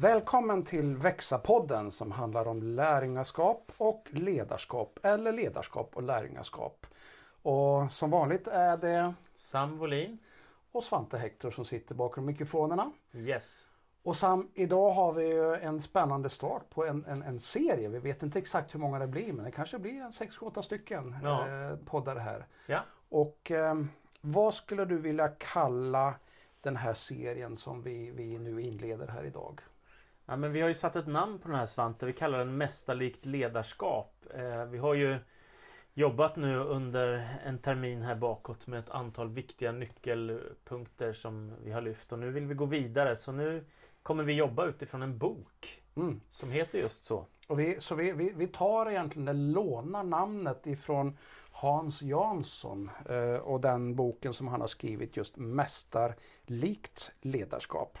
Välkommen till Växa-podden som handlar om lärjungaskap och ledarskap eller ledarskap och lärjungaskap. Och som vanligt är det Sam Wolin. och Svante Hector som sitter bakom mikrofonerna. Yes. Och Sam, idag har vi ju en spännande start på en, en, en serie. Vi vet inte exakt hur många det blir men det kanske blir en 6-8 stycken Ja. eh, poddar här. Ja. Och eh, vad skulle du vilja kalla den här serien som vi, vi nu inleder här idag? Ja, men vi har ju satt ett namn på den här Svante. Vi kallar den Mästarlikt ledarskap. Eh, vi har ju jobbat nu under en termin här bakåt med ett antal viktiga nyckelpunkter som vi har lyft. Och nu vill vi gå vidare. Så nu kommer vi jobba utifrån en bok Mm. som heter just så. Och vi, så vi, vi, vi tar egentligen, det lånar namnet ifrån Hans Jansson eh, och den boken som han har skrivit just Mästarlikt ledarskap.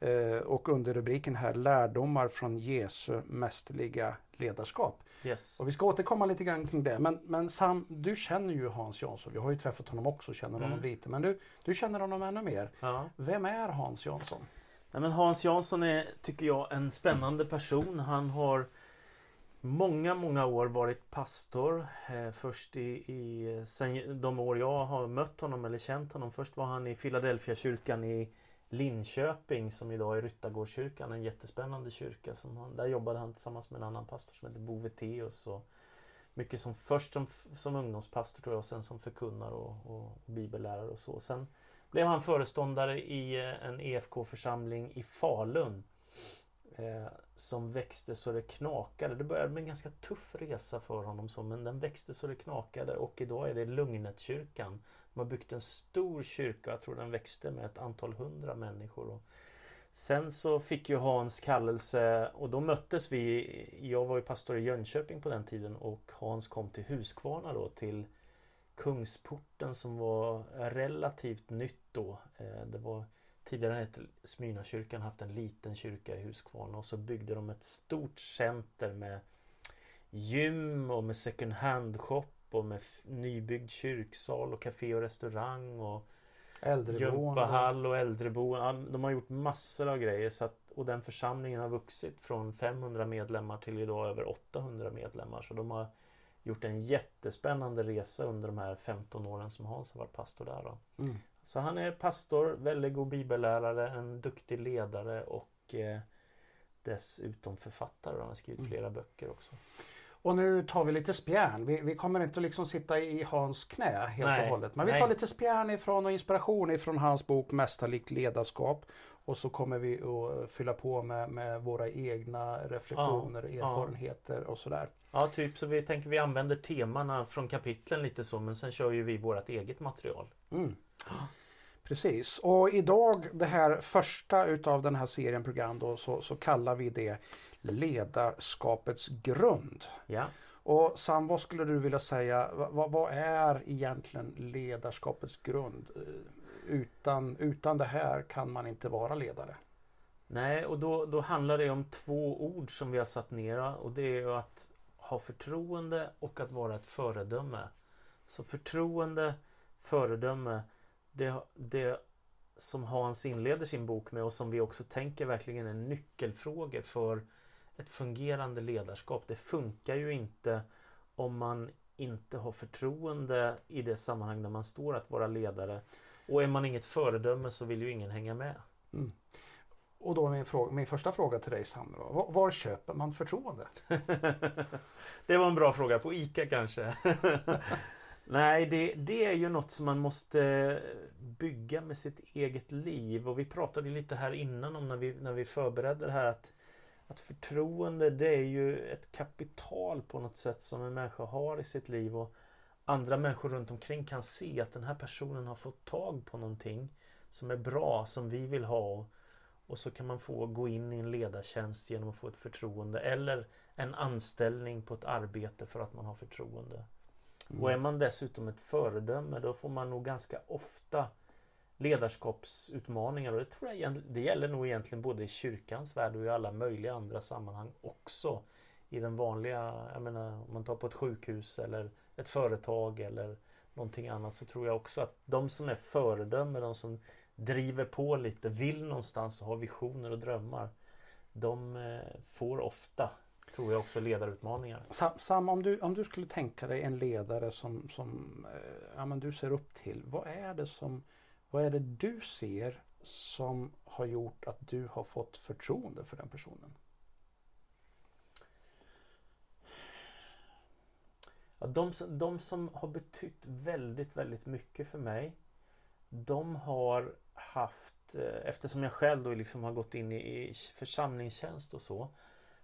Eh, och under rubriken här Lärdomar från Jesu mästerliga ledarskap. Yes. Och vi ska återkomma lite grann kring det. Men, men Sam, du känner ju Hans Jansson. Vi har ju träffat honom också och känner honom Mm. lite. Men du, du känner honom ännu mer. Ja. Vem är Hans Jansson? Nej, men Hans Jansson är, tycker jag, en spännande person. Han har många, många år varit pastor. Eh, först i, i sen de år jag har mött honom eller känt honom. Först var han i Philadelphia kyrkan i Linköping som idag är Ryttargårdskyrkan. En jättespännande kyrka. Som han, där jobbade han tillsammans med en annan pastor som heter Bo Veteus. Och mycket som, först som, som ungdomspastor tror jag och sen som förkunnare och, och bibellärare och så. Sen blev han föreståndare i eh, en EFK-församling i Falun. Eh, som växte så det knakade. Det började med en ganska tuff resa för honom så, men den växte så det knakade och idag är det Lugnetkyrkan. De har byggt en stor kyrka, jag tror den växte med ett antal hundra människor. Och sen så fick ju Hans kallelse och då möttes vi. Jag var ju pastor i Jönköping på den tiden och Hans kom till Huskvarna då till Kungsporten som var relativt nytt då. Eh, det var Tidigare hette Smyrnakyrkan haft en liten kyrka i Huskvarna och så byggde de ett stort center med gym och med second hand shop och med nybyggd kyrksal och café och restaurang och gympahall och äldreboende. De har gjort massor av grejer så att, och den församlingen har vuxit från 500 medlemmar till idag över 800 medlemmar. Så de har gjort en jättespännande resa under de här 15 åren som Hans har varit pastor där. Då. Mm. Så han är pastor, väldigt god bibellärare, en duktig ledare och eh, dessutom författare. Han har skrivit Mm. flera böcker också. Och nu tar vi lite spjärn. Vi, vi kommer inte liksom sitta i Hans knä helt Nej, och hållet. Men vi nej. tar lite spjärn ifrån och inspiration ifrån hans bok Mästerlikt ledarskap. Och så kommer vi att fylla på med, med våra egna reflektioner, Ja, ja. erfarenheter och sådär. Ja, typ så vi tänker vi använder temana från kapitlen lite så men sen kör ju vi vårt eget material. Mm. Precis. Och idag, det här första utav den här serien program då, så, så kallar vi det ledarskapets grund. Ja. Och Sam, vad skulle du vilja säga? Va- Vad, vad är egentligen ledarskapets grund? Eh, Utan, utan det här kan man inte vara ledare. Nej, och då, då handlar det om två ord som vi har satt ner och det är att ha förtroende och att vara ett föredöme. Så förtroende, föredöme, det, det som Hans inleder sin bok med och som vi också tänker verkligen är nyckelfrågor för ett fungerande ledarskap. Det funkar ju inte om man inte har förtroende i det sammanhang där man står att vara ledare. Och är man inget föredöme så vill ju ingen hänga med. Mm. Och då min, fråga, min första fråga till dig Sam. Då. Var, var köper man förtroende? det var en bra fråga. På ICA kanske? Nej, det, det är ju något som man måste bygga med sitt eget liv. Och vi pratade lite här innan om när vi, när vi förberedde det här att, att förtroende det är ju ett kapital på något sätt som en människa har i sitt liv. Och andra människor runt omkring kan se att den här personen har fått tag på någonting som är bra, som vi vill ha. Och så kan man få gå in i en ledartjänst genom att få ett förtroende eller en anställning på ett arbete för att man har förtroende. Mm. Och är man dessutom ett föredöme då får man nog ganska ofta ledarskapsutmaningar och det tror jag egent- det gäller nog egentligen både i kyrkans värld och i alla möjliga andra sammanhang också. I den vanliga, jag menar om man tar på ett sjukhus eller ett företag eller någonting annat så tror jag också att de som är föredöme, de som driver på lite, vill någonstans och har visioner och drömmar. de eh, får ofta, tror jag, också ledarutmaningar. Sam, Sam om, du, om du skulle tänka dig en ledare som, som eh, ja, men du ser upp till. Vad är, det som, vad är det du ser som har gjort att du har fått förtroende för den personen? Ja, de, de som har betytt väldigt, väldigt mycket för mig. De har haft, eh, eftersom jag själv då liksom har gått in i församlingstjänst och så.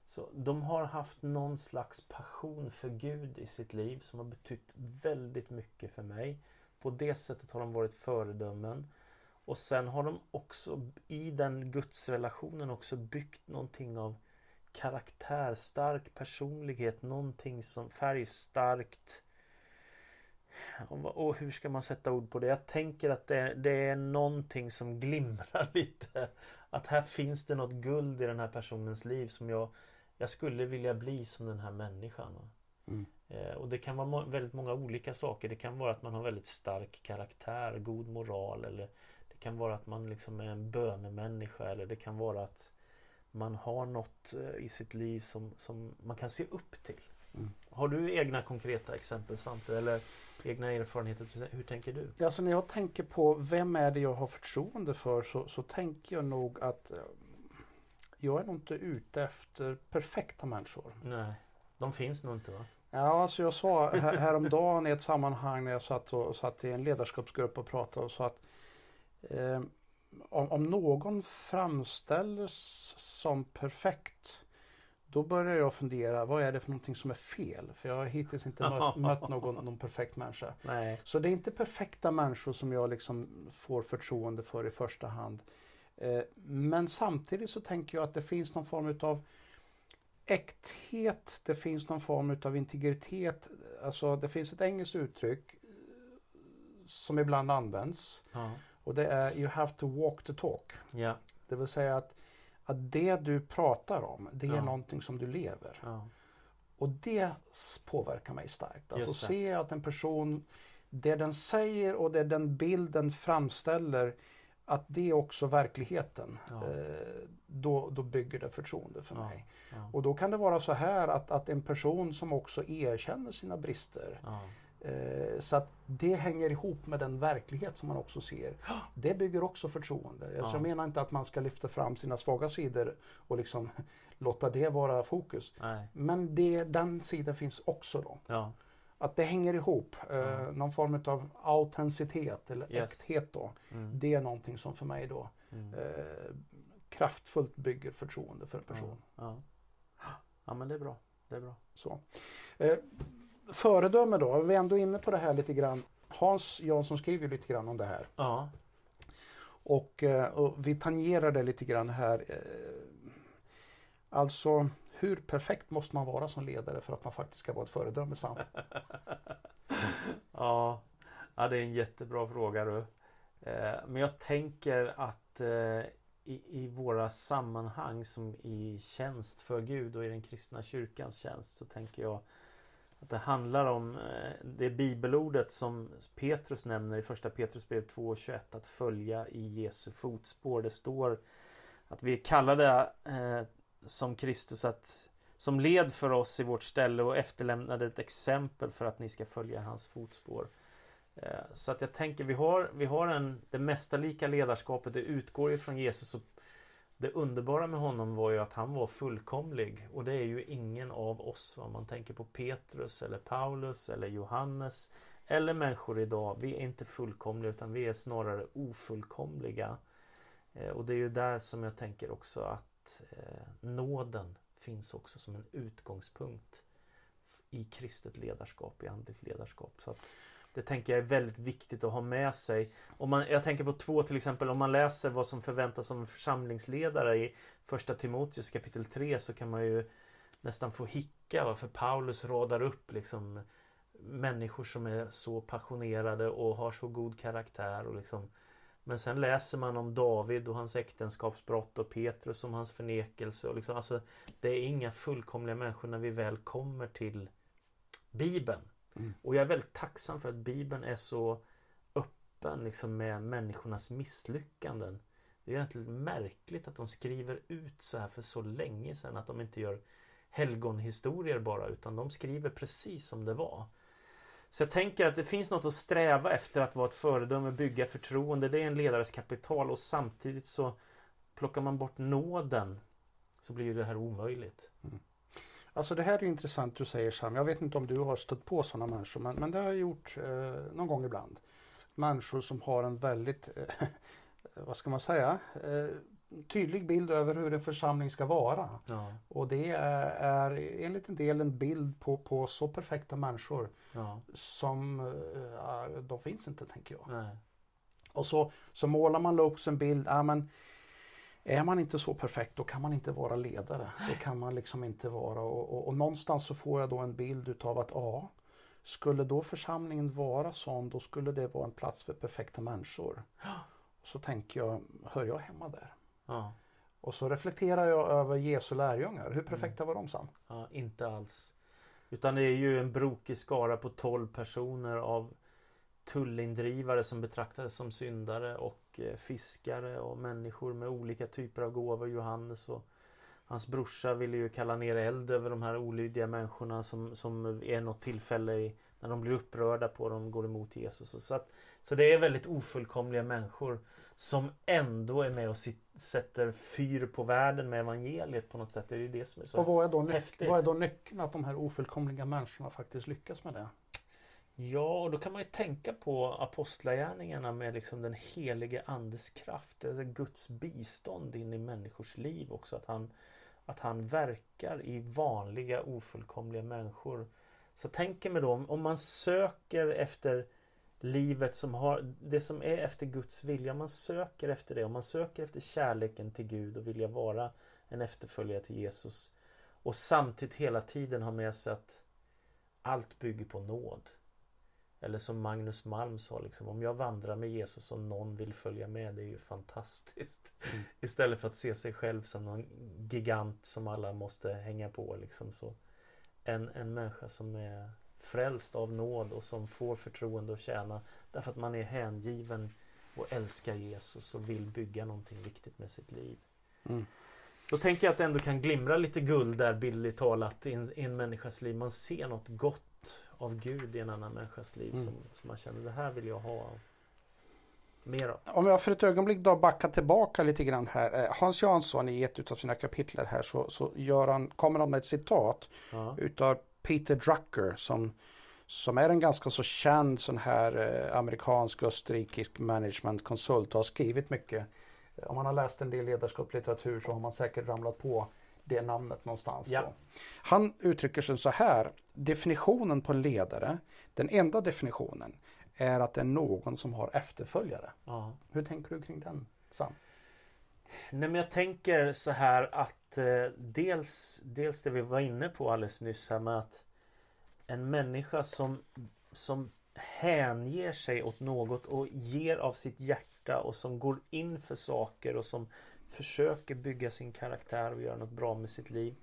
Så de har haft någon slags passion för Gud i sitt liv som har betytt väldigt mycket för mig. På det sättet har de varit föredömen. Och sen har de också i den gudsrelationen också byggt någonting av karaktär, stark personlighet, någonting som färgstarkt. Och hur ska man sätta ord på det? Jag tänker att det, det är någonting som glimrar lite. Att här finns det något guld i den här personens liv som jag, jag skulle vilja bli som den här människan. Mm. Eh, och det kan vara väldigt många olika saker. Det kan vara att man har väldigt stark karaktär, god moral eller det kan vara att man liksom är en bönemänniska eller det kan vara att man har något eh, i sitt liv som, som man kan se upp till. Mm. Har du egna konkreta exempel Svante? Eller egna erfarenheter? Hur tänker du? Alltså när jag tänker på vem är det jag har förtroende för så, så tänker jag nog att eh, jag är nog inte ute efter perfekta människor. Nej, de finns nog inte va? Ja, alltså jag sa här, häromdagen i ett sammanhang när jag satt, och, satt i en ledarskapsgrupp och pratade och sa att eh, om, om någon framställs som perfekt då börjar jag fundera, vad är det för någonting som är fel? För jag har hittills inte mött, mött någon, någon perfekt människa. Nej. Så det är inte perfekta människor som jag liksom får förtroende för i första hand. Eh, men samtidigt så tänker jag att det finns någon form utav äkthet, det finns någon form utav integritet. Alltså det finns ett engelskt uttryck som ibland används. Ja. Och det är You have to walk the talk. Ja. Det vill säga att, att det du pratar om, det är ja. någonting som du lever. Ja. Och det påverkar mig starkt. Alltså jag att en person, det den säger och det den bilden framställer, att det är också verkligheten. Ja. Eh, då, då bygger det förtroende för ja. mig. Ja. Och då kan det vara så här att, att en person som också erkänner sina brister Eh, så att det hänger ihop med den verklighet som man också ser. Det bygger också förtroende. Ja. jag menar inte att man ska lyfta fram sina svaga sidor och liksom låta det vara fokus. Nej. Men det, den sidan finns också då. Att det hänger ihop. Eh, ja. Någon form av autenticitet eller yes. äkthet då. Mm. Det är någonting som för mig då mm. eh, kraftfullt bygger förtroende för en person. Ja, ja. men det är bra. Det är bra. Så. Eh, föredöme då, vi är ändå inne på det här lite grann. Hans Jansson skriver lite grann om det här. Ja. Och, eh, och vi tangerar det lite grann här. Eh, alltså hur perfekt måste man vara som ledare för att man faktiskt ska vara ett föredöme Sam? ja. ja, det är en jättebra fråga du. Eh, men jag tänker att eh, i, i våra sammanhang som i tjänst för Gud och i den kristna kyrkans tjänst så tänker jag att det handlar om eh, det bibelordet som Petrus nämner i första Petrusbrev 2.21 att följa i Jesu fotspår. Det står att vi är kallade som Kristus att som led för oss i vårt ställe och efterlämnade ett exempel för att ni ska följa hans fotspår. Eh, så att jag tänker vi har, vi har en, det mästarlika ledarskapet, det utgår ifrån Jesus och det underbara med honom var ju att han var fullkomlig och det är ju ingen av oss. Om man tänker på Petrus eller Paulus eller Johannes eller människor idag. Vi är inte fullkomliga utan vi är snarare ofullkomliga. Eh, och det är ju där som jag tänker också att eh, nåden finns också som en utgångspunkt i kristet ledarskap, i andligt ledarskap. Så att det tänker jag är väldigt viktigt att ha med sig. Om man, jag tänker på två till exempel. Om man läser vad som förväntas av en församlingsledare i första Timoteus kapitel 3 så kan man ju nästan få hicka. Varför Paulus radar upp liksom människor som är så passionerade och har så god karaktär. Och liksom, men sen läser man om David och hans äktenskapsbrott och Petrus om hans förnekelse. Och liksom, alltså, det är inga fullkomliga människor när vi väl kommer till Bibeln. Mm. Och jag är väldigt tacksam för att Bibeln är så öppen liksom med människornas misslyckanden. Det är egentligen märkligt att de skriver ut så här för så länge sedan att de inte gör helgonhistorier bara utan de skriver precis som det var. Så jag tänker att det finns något att sträva efter att vara ett föredöme, bygga förtroende. Det är en ledares kapital och samtidigt så plockar man bort nåden så blir ju det här omöjligt. Mm. Alltså det här är intressant du säger Sam. Jag vet inte om du har stött på sådana människor men, men det har jag gjort eh, någon gång ibland. Människor som har en väldigt, eh, vad ska man säga, eh, tydlig bild över hur en församling ska vara. Ja. Och det är, enligt en del en bild på, på så perfekta människor ja. som äh, de finns inte tänker jag. Nej. Och så, så målar man upp en bild, ja, men är man inte så perfekt då kan man inte vara ledare. Då kan man liksom inte vara och, och, och någonstans så får jag då en bild utav att ja, skulle då församlingen vara sån då skulle det vara en plats för perfekta människor. Och så tänker jag, hör jag hemma där? Ja. Och så reflekterar jag över Jesu lärjungar. Hur perfekta mm. var de Sam? Ja, inte alls. Utan det är ju en brokig skara på 12 personer av tullindrivare som betraktades som syndare och eh, fiskare och människor med olika typer av gåvor. Johannes och hans brorsa ville ju kalla ner eld över de här olydiga människorna som, som är något tillfälle i, när de blir upprörda på dem går emot Jesus. Så, att, så det är väldigt ofullkomliga människor som ändå är med och sätter fyr på världen med evangeliet på något sätt. Det är ju det som är så och vad är då häftigt. Vad är då nyckeln att de här ofullkomliga människorna faktiskt lyckas med det? Ja, och då kan man ju tänka på apostlagärningarna med liksom den helige andes kraft. Alltså Guds bistånd in i människors liv också. Att han, att han verkar i vanliga ofullkomliga människor. Så tänker mig då om man söker efter livet som har det som är efter Guds vilja. Man söker efter det och man söker efter kärleken till Gud och vilja vara en efterföljare till Jesus. Och samtidigt hela tiden ha med sig att allt bygger på nåd. Eller som Magnus Malm sa, liksom, om jag vandrar med Jesus och någon vill följa med, det är ju fantastiskt. Mm. Istället för att se sig själv som någon gigant som alla måste hänga på. Liksom, så en, en människa som är frälst av nåd och som får förtroende att tjäna därför att man är hängiven och älskar Jesus och vill bygga någonting viktigt med sitt liv. Mm. Då tänker jag att det ändå kan glimra lite guld där bildligt talat i en, i en människas liv. Man ser något gott av Gud i en annan människas liv mm. som, som man känner det här vill jag ha mer av. Om jag för ett ögonblick då backar tillbaka lite grann här. Eh, Hans Jansson i ett av sina kapitel här så, så gör han, kommer han med ett citat ja. utav Peter Drucker som, som är en ganska så känd sån här eh, amerikansk österrikisk managementkonsult och har skrivit mycket. Om man har läst en del ledarskapslitteratur så har man säkert ramlat på det namnet någonstans. Ja. Han uttrycker sig så här. Definitionen på en ledare, den enda definitionen, är att det är någon som har efterföljare. Ja. Hur tänker du kring den Sam? Nej men jag tänker så här att eh, dels, dels det vi var inne på alldeles nyss här med att en människa som, som hänger sig åt något och ger av sitt hjärta och som går in för saker och som försöker bygga sin karaktär och göra något bra med sitt liv.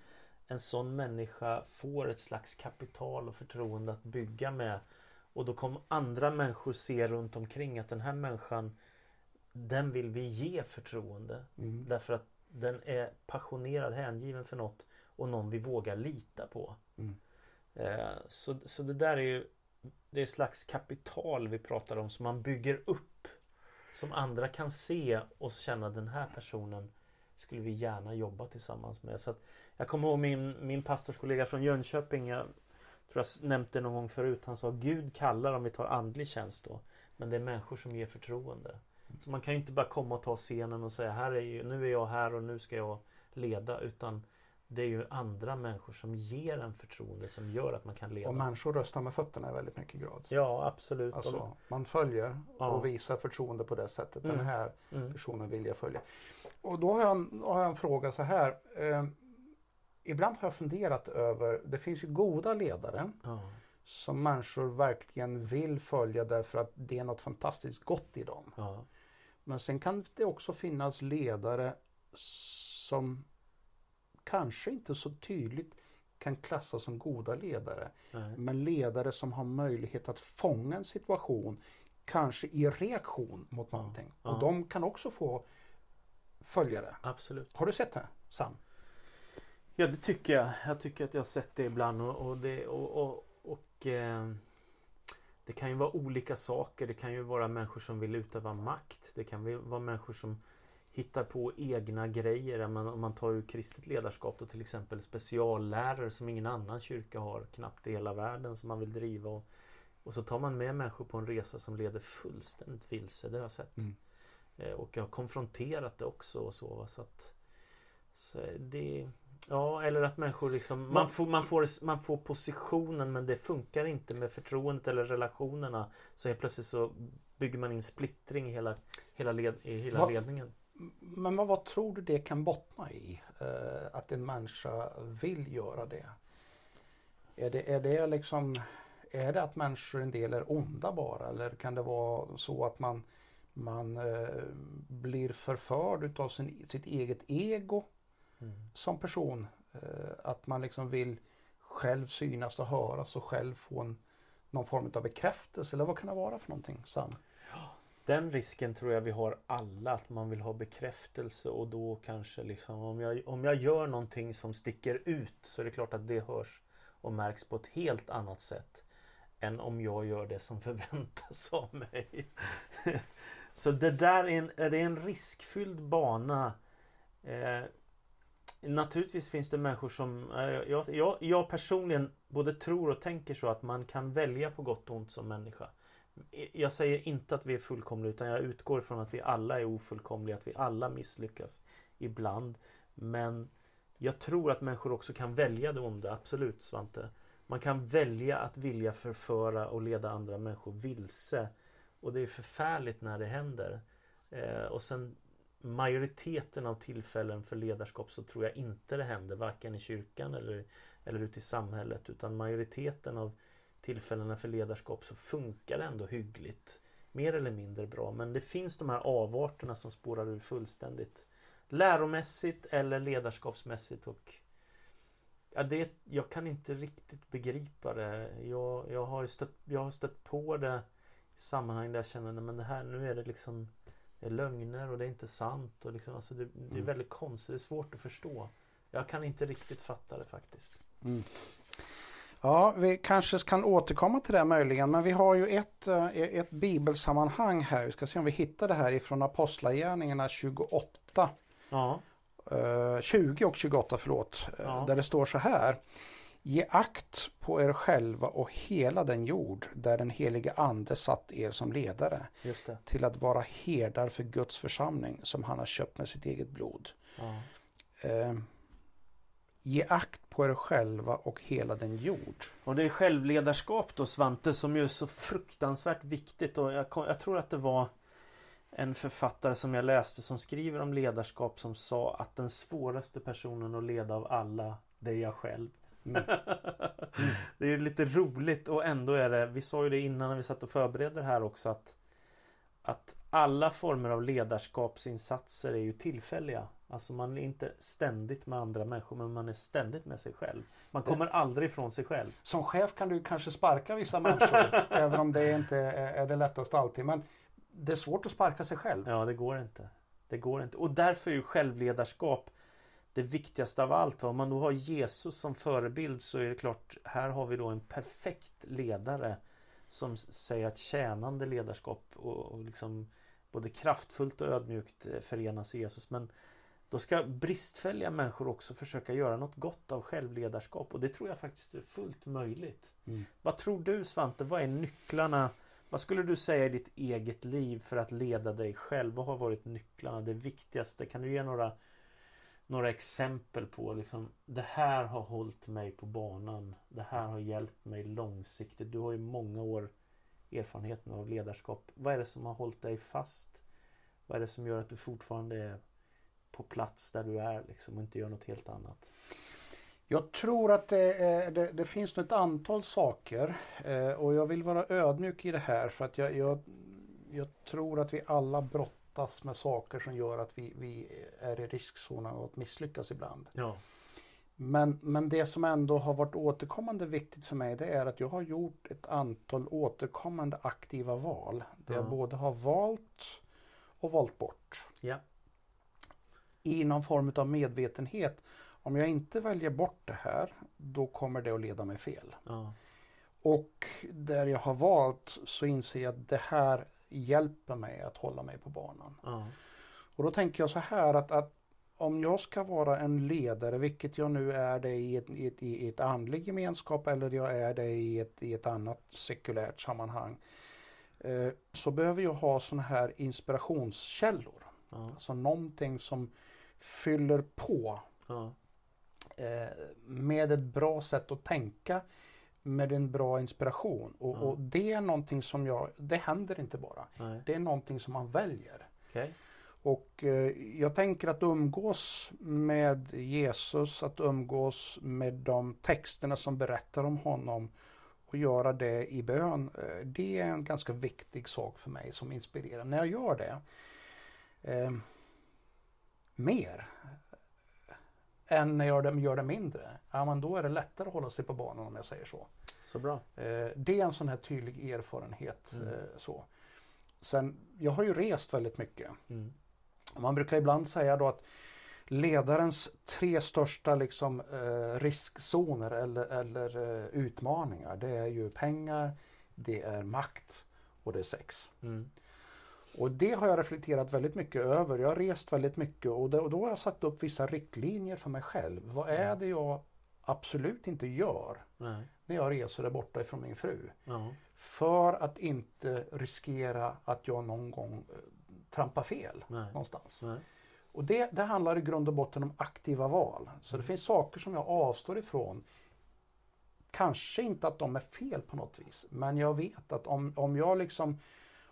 En sån människa får ett slags kapital och förtroende att bygga med. Och då kommer andra människor se runt omkring att den här människan den vill vi ge förtroende. Mm. Därför att den är passionerad, hängiven för något och någon vi vågar lita på. Mm. Eh, så, så det där är ju Det är ett slags kapital vi pratar om som man bygger upp. Som andra kan se och känna den här personen skulle vi gärna jobba tillsammans med. Så jag kommer ihåg min, min pastorskollega från Jönköping. Jag tror jag nämnt det någon gång förut. Han sa Gud kallar om vi tar andlig tjänst då. Men det är människor som ger förtroende. Så man kan ju inte bara komma och ta scenen och säga här är ju, nu är jag här och nu ska jag leda. Utan det är ju andra människor som ger en förtroende som gör att man kan leda. Och människor röstar med fötterna i väldigt mycket grad. Ja absolut. Alltså, man följer ja. och visar förtroende på det sättet. Mm. Den här mm. personen vill jag följa. Och då har jag en, har jag en fråga så här. Eh, ibland har jag funderat över, det finns ju goda ledare. Ja. Som människor verkligen vill följa därför att det är något fantastiskt gott i dem. Ja. Men sen kan det också finnas ledare som kanske inte så tydligt kan klassas som goda ledare. Nej. Men ledare som har möjlighet att fånga en situation, kanske i reaktion mot någonting. Ja. Och de kan också få följare. Absolut. Har du sett det Sam? Ja det tycker jag. Jag tycker att jag har sett det ibland och, och det och, och, och eh, Det kan ju vara olika saker. Det kan ju vara människor som vill utöva makt. Det kan vara människor som hittar på egna grejer. Om man tar ur kristet ledarskap då till exempel speciallärare som ingen annan kyrka har knappt i hela världen som man vill driva. Och, och så tar man med människor på en resa som leder fullständigt vilse. Det har jag sett. Mm. Eh, och jag har konfronterat det också och så. så, att, så det, ja, eller att människor liksom man får, man, får, man får positionen men det funkar inte med förtroendet eller relationerna. Så helt plötsligt så bygger man in splittring i hela, hela, led, i hela vad, ledningen. Men vad, vad, tror du det kan bottna i? Eh, att en människa vill göra det? Är det, är det liksom är det att människor en del är onda bara eller kan det vara så att man, man eh, blir förförd utav sin, sitt eget ego mm. som person? Eh, att man liksom vill själv synas och höras och själv få en, någon form av bekräftelse eller vad kan det vara för någonting Sam? Den risken tror jag vi har alla, att man vill ha bekräftelse och då kanske liksom om jag, om jag gör någonting som sticker ut så är det klart att det hörs och märks på ett helt annat sätt än om jag gör det som förväntas av mig. Så det där är en, är det en riskfylld bana. Eh, naturligtvis finns det människor som eh, jag, jag, jag, personligen både tror och tänker så att man kan välja på gott och ont som människa. Jag säger inte att vi är fullkomliga utan jag utgår från att vi alla är ofullkomliga, att vi alla misslyckas ibland. Men jag tror att människor också kan välja det onda, absolut Svante. Man kan välja att vilja förföra och leda andra människor vilse. Och det är förfärligt när det händer. Eh, och sen majoriteten av tillfällen för ledarskap så tror jag inte det händer varken i kyrkan eller, eller ute i samhället. Utan majoriteten av tillfällena för ledarskap så funkar det ändå hyggligt. Mer eller mindre bra. Men det finns de här avarterna som spårar ur fullständigt. Läromässigt eller ledarskapsmässigt och Ja, det, jag kan inte riktigt begripa det. Jag, jag, har stött, jag har stött på det i sammanhang där jag känner att det här, nu är det liksom det är lögner och det är inte sant. Och liksom, alltså det, det är mm. väldigt konstigt, det är svårt att förstå. Jag kan inte riktigt fatta det faktiskt. Mm. Ja, vi kanske kan återkomma till det möjligen, men vi har ju ett, eh, ett bibelsammanhang här. Vi ska se om vi hittar det här ifrån Apostlagärningarna 28. Ja. 20 eh, och 28 förlåt. Eh, ja. Där det står så här. Ge akt på er själva och hela den jord där den helige ande satt er som ledare. Till att vara herdar för Guds församling som han har köpt med sitt eget blod. Ja. Eh, ge akt på er själva och hela den jord. Och det är självledarskap då Svante som ju är så fruktansvärt viktigt. Och jag, jag tror att det var en författare som jag läste som skriver om ledarskap som sa att den svåraste personen att leda av alla, det är jag själv. Mm. Det är lite roligt och ändå är det, vi sa ju det innan när vi satt och förberedde det här också att att alla former av ledarskapsinsatser är ju tillfälliga. Alltså man är inte ständigt med andra människor men man är ständigt med sig själv. Man kommer aldrig ifrån sig själv. Som chef kan du kanske sparka vissa människor även om det inte är det lättaste alltid. Men det är svårt att sparka sig själv. Ja, det går inte. Det går inte. Och därför är ju självledarskap det viktigaste av allt. Om man då har Jesus som förebild så är det klart, här har vi då en perfekt ledare som säger att tjänande ledarskap och, och liksom både kraftfullt och ödmjukt eh, förenas i Jesus. Men då ska bristfälliga människor också försöka göra något gott av självledarskap och det tror jag faktiskt är fullt möjligt. Mm. Vad tror du Svante? Vad är nycklarna vad skulle du säga i ditt eget liv för att leda dig själv? Vad har varit nycklarna, det viktigaste? Kan du ge några, några exempel på liksom, det här har hållit mig på banan. Det här har hjälpt mig långsiktigt. Du har ju många år erfarenhet av ledarskap. Vad är det som har hållit dig fast? Vad är det som gör att du fortfarande är på plats där du är liksom, och inte gör något helt annat? Jag tror att det, det, det finns ett antal saker eh, och jag vill vara ödmjuk i det här för att jag, jag, jag tror att vi alla brottas med saker som gör att vi, vi är i riskzonen att misslyckas ibland. Ja. Men, men det som ändå har varit återkommande viktigt för mig det är att jag har gjort ett antal återkommande aktiva val. Där ja. jag både har valt och valt bort. Ja. i någon form av medvetenhet. Om jag inte väljer bort det här, då kommer det att leda mig fel. Ja. Och där jag har valt så inser jag att det här hjälper mig att hålla mig på banan. Ja. Och då tänker jag så här att, att om jag ska vara en ledare, vilket jag nu är det i ett, i ett, i ett andlig gemenskap eller jag är det i ett, i ett annat sekulärt sammanhang. Eh, så behöver jag ha sådana här inspirationskällor. Ja. Alltså någonting som fyller på Ja. eh, med ett bra sätt att tänka. Med en bra inspiration. Och, Ja. och det är någonting som jag, det händer inte bara. Nej. Det är någonting som man väljer. Okej. Och eh, jag tänker att umgås med Jesus, att umgås med de texterna som berättar om honom och göra det i bön. Eh, det är en ganska viktig sak för mig som inspirerar. När jag gör det eh, mer än när jag gör det, mindre, ja, men då är det lättare att hålla sig på banan om jag säger så. Så bra. Eh, det är en sån här tydlig erfarenhet. Mm. Eh, så. Sen, jag har ju rest väldigt mycket. Mm. Man brukar ibland säga då att ledarens tre största liksom, eh, riskzoner eller, eller utmaningar det är ju pengar, det är makt och det är sex. Mm. Och det har jag reflekterat väldigt mycket över. Jag har rest väldigt mycket och, det, och då har jag satt upp vissa riktlinjer för mig själv. Vad är Mm. det jag absolut inte gör Nej. när jag reser där borta ifrån min fru? Ja. För att inte riskera att jag någon gång eh, trampar fel Nej. någonstans. Nej. Och det, det handlar i grund och botten om aktiva val. Så Mm. det finns saker som jag avstår ifrån. Kanske inte att de är fel på något vis. Men jag vet att om, om jag liksom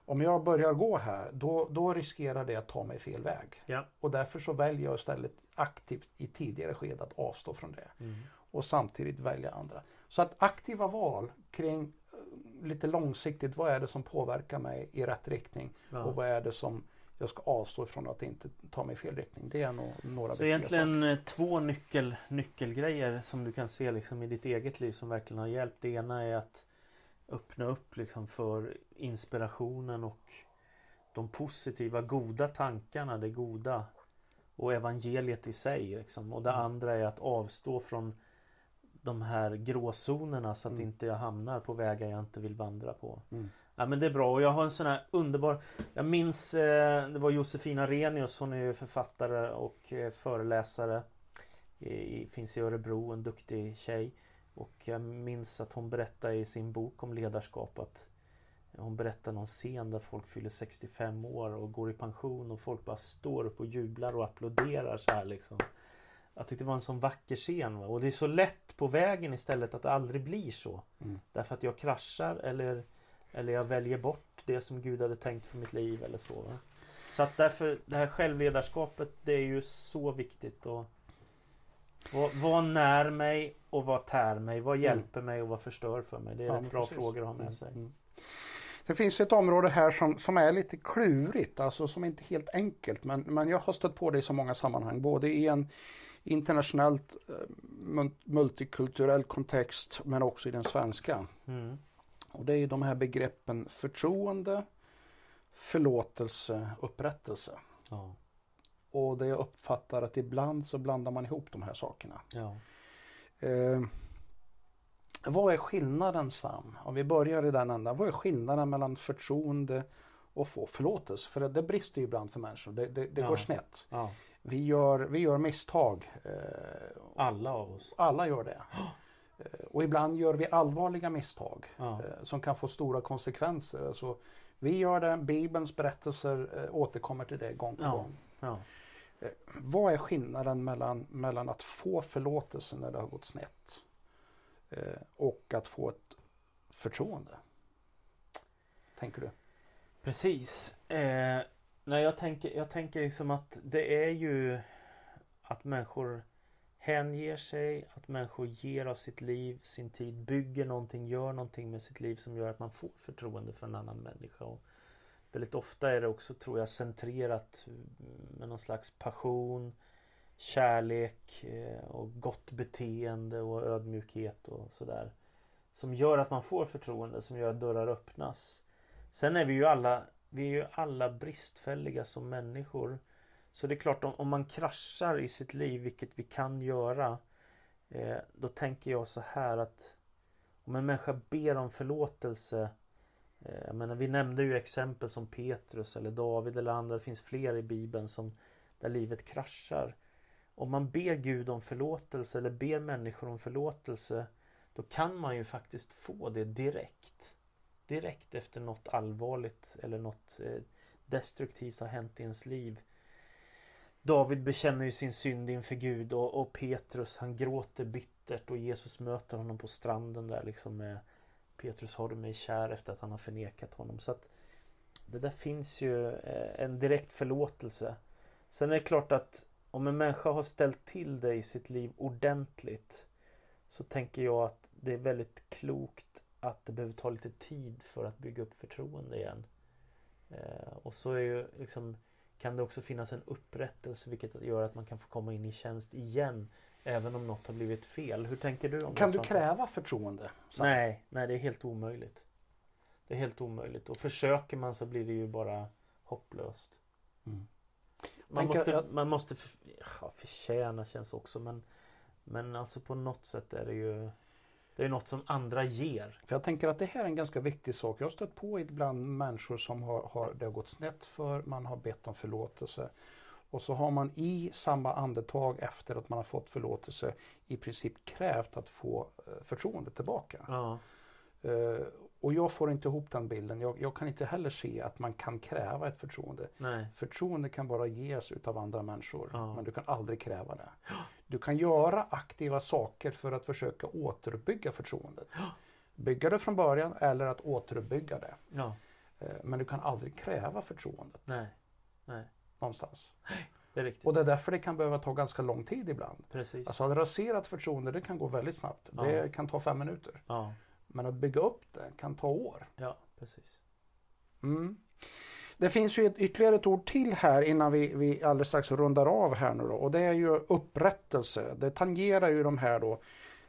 om jag börjar gå här då, då riskerar det att ta mig fel väg. Ja. Och därför så väljer jag istället aktivt i tidigare skede att avstå från det. Mm. Och samtidigt välja andra. Så att aktiva val kring eh, lite långsiktigt, vad är det som påverkar mig i rätt riktning? Ja. Och vad är det som jag ska avstå ifrån att inte ta mig i fel riktning? Det är nog några Så egentligen eh, två nyckel, nyckelgrejer som du kan se liksom i ditt eget liv som verkligen har hjälpt. Det ena är att öppna upp liksom för inspirationen och de positiva, goda tankarna, det goda och evangeliet i sig. Liksom. Och det Mm. andra är att avstå från de här gråzonerna så att Mm. inte jag hamnar på vägar jag inte vill vandra på. Mm. Ja men det är bra och jag har en sån här underbar Jag minns eh, det var Josefina Renius Hon är ju författare och eh, föreläsare i, Finns i Örebro, en duktig tjej Och jag minns att hon berättade i sin bok om ledarskap att Hon berättar någon scen där folk fyller 65 år och går i pension och folk bara står upp och jublar och applåderar så här liksom Jag tyckte det var en sån vacker scen va? och det är så lätt på vägen istället att det aldrig blir så Mm. Därför att jag kraschar eller eller jag väljer bort det som Gud hade tänkt för mitt liv eller så. Va? Så att därför det här självledarskapet det är ju så viktigt. Och vad, vad när mig och vad tär mig? Vad hjälper mig och vad förstör för mig? Det är Ja, rätt bra precis. frågor att ha med Mm, sig. mm. Det finns ett område här som, som är lite klurigt, alltså som inte är helt enkelt. Men, men jag har stött på det i så många sammanhang, både i en internationellt eh, mul- multikulturell kontext men också i den svenska. Mm. Och det är de här begreppen förtroende, förlåtelse, upprättelse. Ja. Och det jag uppfattar att ibland så blandar man ihop de här sakerna. Ja. Eh, vad är skillnaden Sam? Om vi börjar i den ändan. Vad är skillnaden mellan förtroende och få förlåtelse? För det, det brister ju ibland för människor. Det, det, det Ja. går snett. ja. Vi gör, vi gör misstag. Eh, Alla av oss. alla gör det. Eh, och ibland gör vi allvarliga misstag Ja. eh, som kan få stora konsekvenser. Alltså, vi gör det, Bibelns berättelser eh, återkommer till det gång på gång. Eh, vad är skillnaden mellan, mellan att få förlåtelse när det har gått snett eh, och att få ett förtroende? Tänker du? Precis. Eh, nej, jag tänker, jag tänker liksom att det är ju att människor hänger sig, att människor ger av sitt liv, sin tid, bygger någonting, gör någonting med sitt liv som gör att man får förtroende för en annan människa. Och väldigt ofta är det också, tror jag, centrerat mm, med någon slags passion, kärlek eh, och gott beteende och ödmjukhet och sådär. Som gör att man får förtroende, som gör att dörrar öppnas. Sen är vi ju alla, vi är ju alla bristfälliga som människor. Så det är klart om, om man kraschar i sitt liv, vilket vi kan göra. Eh, då tänker jag så här att om en människa ber om förlåtelse. Eh, jag menar, vi nämnde ju exempel som Petrus eller David eller andra. Det finns fler i Bibeln som där livet kraschar. Om man ber Gud om förlåtelse eller ber människor om förlåtelse. Då kan man ju faktiskt få det direkt. Direkt efter något allvarligt eller något eh, destruktivt har hänt i ens liv. David bekänner ju sin synd inför Gud och, och, Petrus han gråter bittert och Jesus möter honom på stranden där liksom med Petrus har du mig kär efter att han har förnekat honom. Så att Det där finns ju eh, en direkt förlåtelse. Sen är det klart att om en människa har ställt till det i sitt liv ordentligt så tänker jag att det är väldigt klokt att det behöver ta lite tid för att bygga upp förtroende igen. Eh, och så är ju liksom kan det också finnas en upprättelse vilket gör att man kan få komma in i tjänst igen även om något har blivit fel. Hur tänker du om Kan det? du kräva förtroende? Så? Nej, nej det är helt omöjligt. Det är helt omöjligt och försöker man så blir det ju bara hopplöst. Mm. Man, måste, jag... man måste för, ja, förtjäna känns också men Men alltså på något sätt är det ju det är något som andra ger. För jag tänker att det här är en ganska viktig sak. Jag har stött på ibland människor som har, har det har gått snett för, man har bett om förlåtelse. Och så har man i samma andetag efter att man har fått förlåtelse i princip krävt att få eh, förtroende tillbaka. Ja. Uh, och jag får inte ihop den bilden. Jag, jag, kan inte heller se att man kan kräva ett förtroende. Nej. Förtroende kan bara ges utav andra människor. Ja. Men du kan aldrig kräva det. Du kan göra aktiva saker för att försöka återuppbygga förtroendet. Bygga det från början eller att återuppbygga det. Ja. Eh, men du kan aldrig kräva förtroendet. Nej. Nej. Någonstans. Det är riktigt. Och det är därför det kan behöva ta ganska lång tid ibland. Precis. Alltså att rasera ett förtroende det kan gå väldigt snabbt. Ja. Det kan ta fem minuter. Ja. Men att bygga upp det kan ta år. Ja, precis. Mm. Det finns ju ett, ytterligare ett ord till här innan vi, vi alldeles strax rundar av här nu då. Och det är ju upprättelse. Det tangerar ju de här då.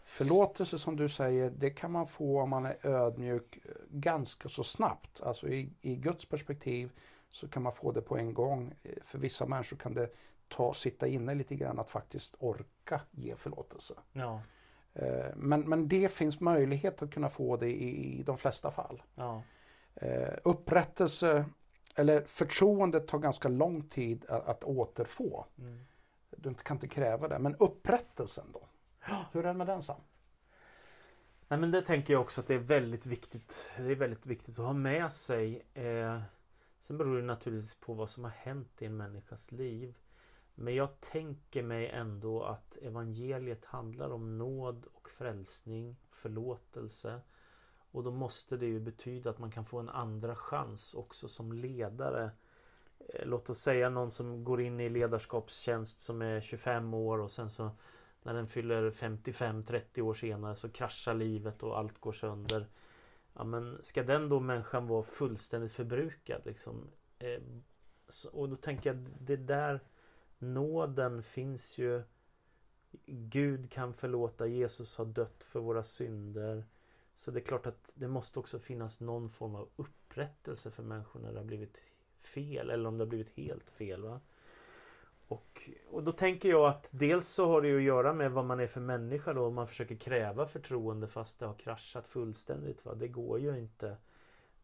Förlåtelse som du säger, det kan man få om man är ödmjuk ganska så snabbt. Alltså i, i Guds perspektiv så kan man få det på en gång. För vissa människor kan det ta, sitta inne lite grann att faktiskt orka ge förlåtelse. Ja. Eh, men, men det finns möjlighet att kunna få det i, i de flesta fall. Ja. Eh, upprättelse eller förtroendet tar ganska lång tid att, att återfå. Mm. Du kan inte kräva det. Men upprättelsen då? Hur är det med den Sam? Nej men det tänker jag också att det är väldigt viktigt. Det är väldigt viktigt att ha med sig. Eh, sen beror det naturligtvis på vad som har hänt i en människas liv. Men jag tänker mig ändå att evangeliet handlar om nåd och frälsning, förlåtelse. Och då måste det ju betyda att man kan få en andra chans också som ledare. Eh, låt oss säga någon som går in i ledarskapstjänst som är 25 år och sen så när den fyller 55-30 år senare så kraschar livet och allt går sönder. Ja men ska den då människan vara fullständigt förbrukad liksom? Eh, och då tänker jag det där Nåden finns ju Gud kan förlåta, Jesus har dött för våra synder. Så det är klart att det måste också finnas någon form av upprättelse för människor när det har blivit fel eller om det har blivit helt fel. Va? Och, och då tänker jag att dels så har det ju att göra med vad man är för människa då. Om man försöker kräva förtroende fast det har kraschat fullständigt. Va? Det går ju inte.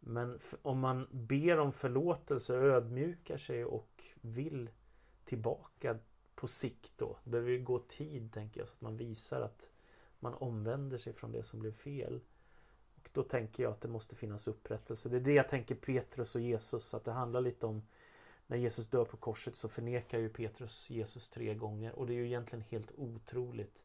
Men om man ber om förlåtelse, ödmjukar sig och vill tillbaka på sikt då. Det behöver ju gå tid tänker jag så att man visar att man omvänder sig från det som blev fel. Och Då tänker jag att det måste finnas upprättelse. Det är det jag tänker Petrus och Jesus att det handlar lite om när Jesus dör på korset så förnekar ju Petrus Jesus tre gånger och det är ju egentligen helt otroligt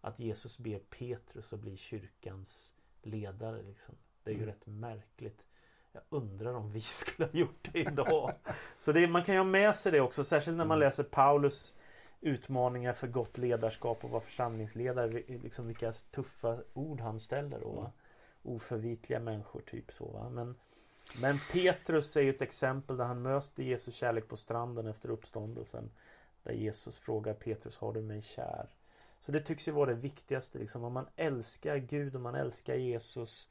att Jesus ber Petrus att bli kyrkans ledare. Liksom. Det är ju mm. rätt märkligt. Jag undrar om vi skulle ha gjort det idag. Så det, man kan ju ha med sig det också, särskilt när man mm. läser Paulus utmaningar för gott ledarskap och vara församlingsledare. Liksom vilka tuffa ord han ställer. Och, mm. Oförvitliga människor, typ så. Va? Men, men Petrus är ju ett exempel där han möter Jesus kärlek på stranden efter uppståndelsen. Där Jesus frågar Petrus, har du mig kär? Så det tycks ju vara det viktigaste. Liksom. Om man älskar Gud och man älskar Jesus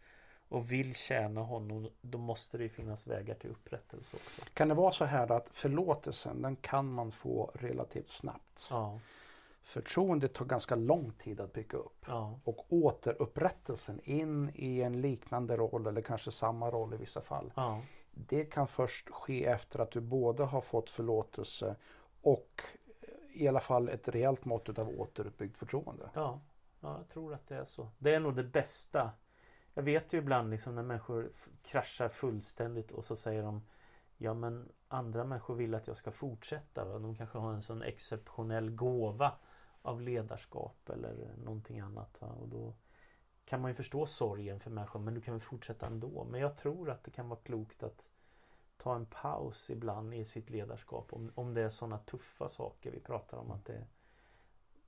och vill tjäna honom, då måste det ju finnas vägar till upprättelse också. Kan det vara så här att förlåtelsen den kan man få relativt snabbt? Ja, Förtroendet tar ganska lång tid att bygga upp. ja, Och återupprättelsen in i en liknande roll eller kanske samma roll i vissa fall. ja, Det kan först ske efter att du både har fått förlåtelse och i alla fall ett rejält mått av återuppbyggt förtroende. ja, ja, jag tror att det är så. Det är nog det bästa. Jag vet ju ibland liksom när människor kraschar fullständigt och så säger de Ja men andra människor vill att jag ska fortsätta. Va? De kanske har en sån exceptionell gåva av ledarskap eller någonting annat. Och då kan man ju förstå sorgen för människor men du kan väl fortsätta ändå. Men jag tror att det kan vara klokt att ta en paus ibland i sitt ledarskap. Om, om det är sådana tuffa saker vi pratar om. att det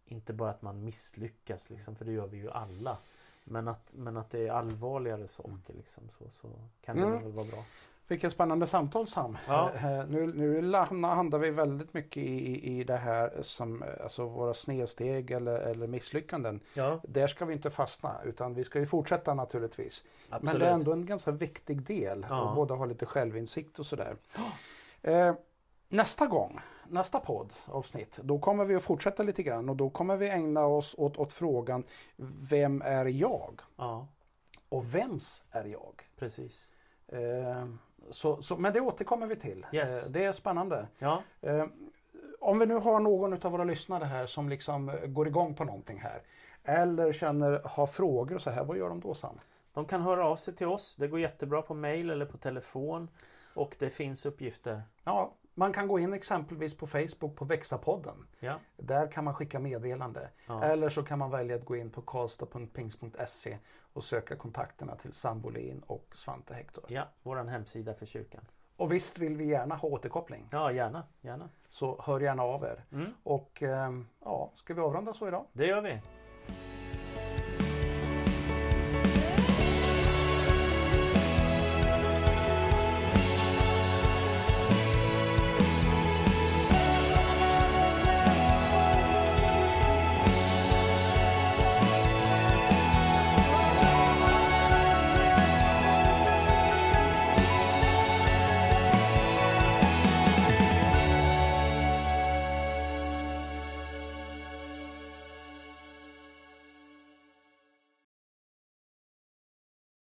Inte bara att man misslyckas liksom, för det gör vi ju alla. Men att, men att det är allvarligare saker liksom, så, så kan det Mm. väl vara bra. Vilket spännande samtal Sam. Ja. Eh, Nu, nu handlar vi väldigt mycket i, i- det här som eh, alltså våra snedsteg eller, eller misslyckanden. Ja, Där ska vi inte fastna utan vi ska ju fortsätta naturligtvis. absolut. Men det är ändå en ganska viktig del Ja. att både ha lite självinsikt och sådär. Eh, nästa gång, nästa poddavsnitt, då kommer vi att fortsätta lite grann och då kommer vi ägna oss åt, åt frågan Vem är jag? Ja, Och vems är jag? precis. Eh, så, så, men det återkommer vi till. Yes. Eh, det är spännande. Ja, Eh, om vi nu har någon av våra lyssnare här som liksom eh, går igång på någonting här. Eller känner, har frågor och så här, vad gör de då Sam? de kan höra av sig till oss. Det går jättebra på mail eller på telefon. Och det finns uppgifter. Ja, man kan gå in exempelvis på Facebook på Växa-podden. Ja, Där kan man skicka meddelande. ja, Eller så kan man välja att gå in på karlstad.pingst.se och söka kontakterna till Sam Bolin och Svante Hector. ja våran hemsida för kyrkan. Och visst vill vi gärna ha återkoppling. Ja, gärna, gärna. Så hör gärna av er. Mm, Och ehm, ja, ska vi avrunda så idag? det gör vi.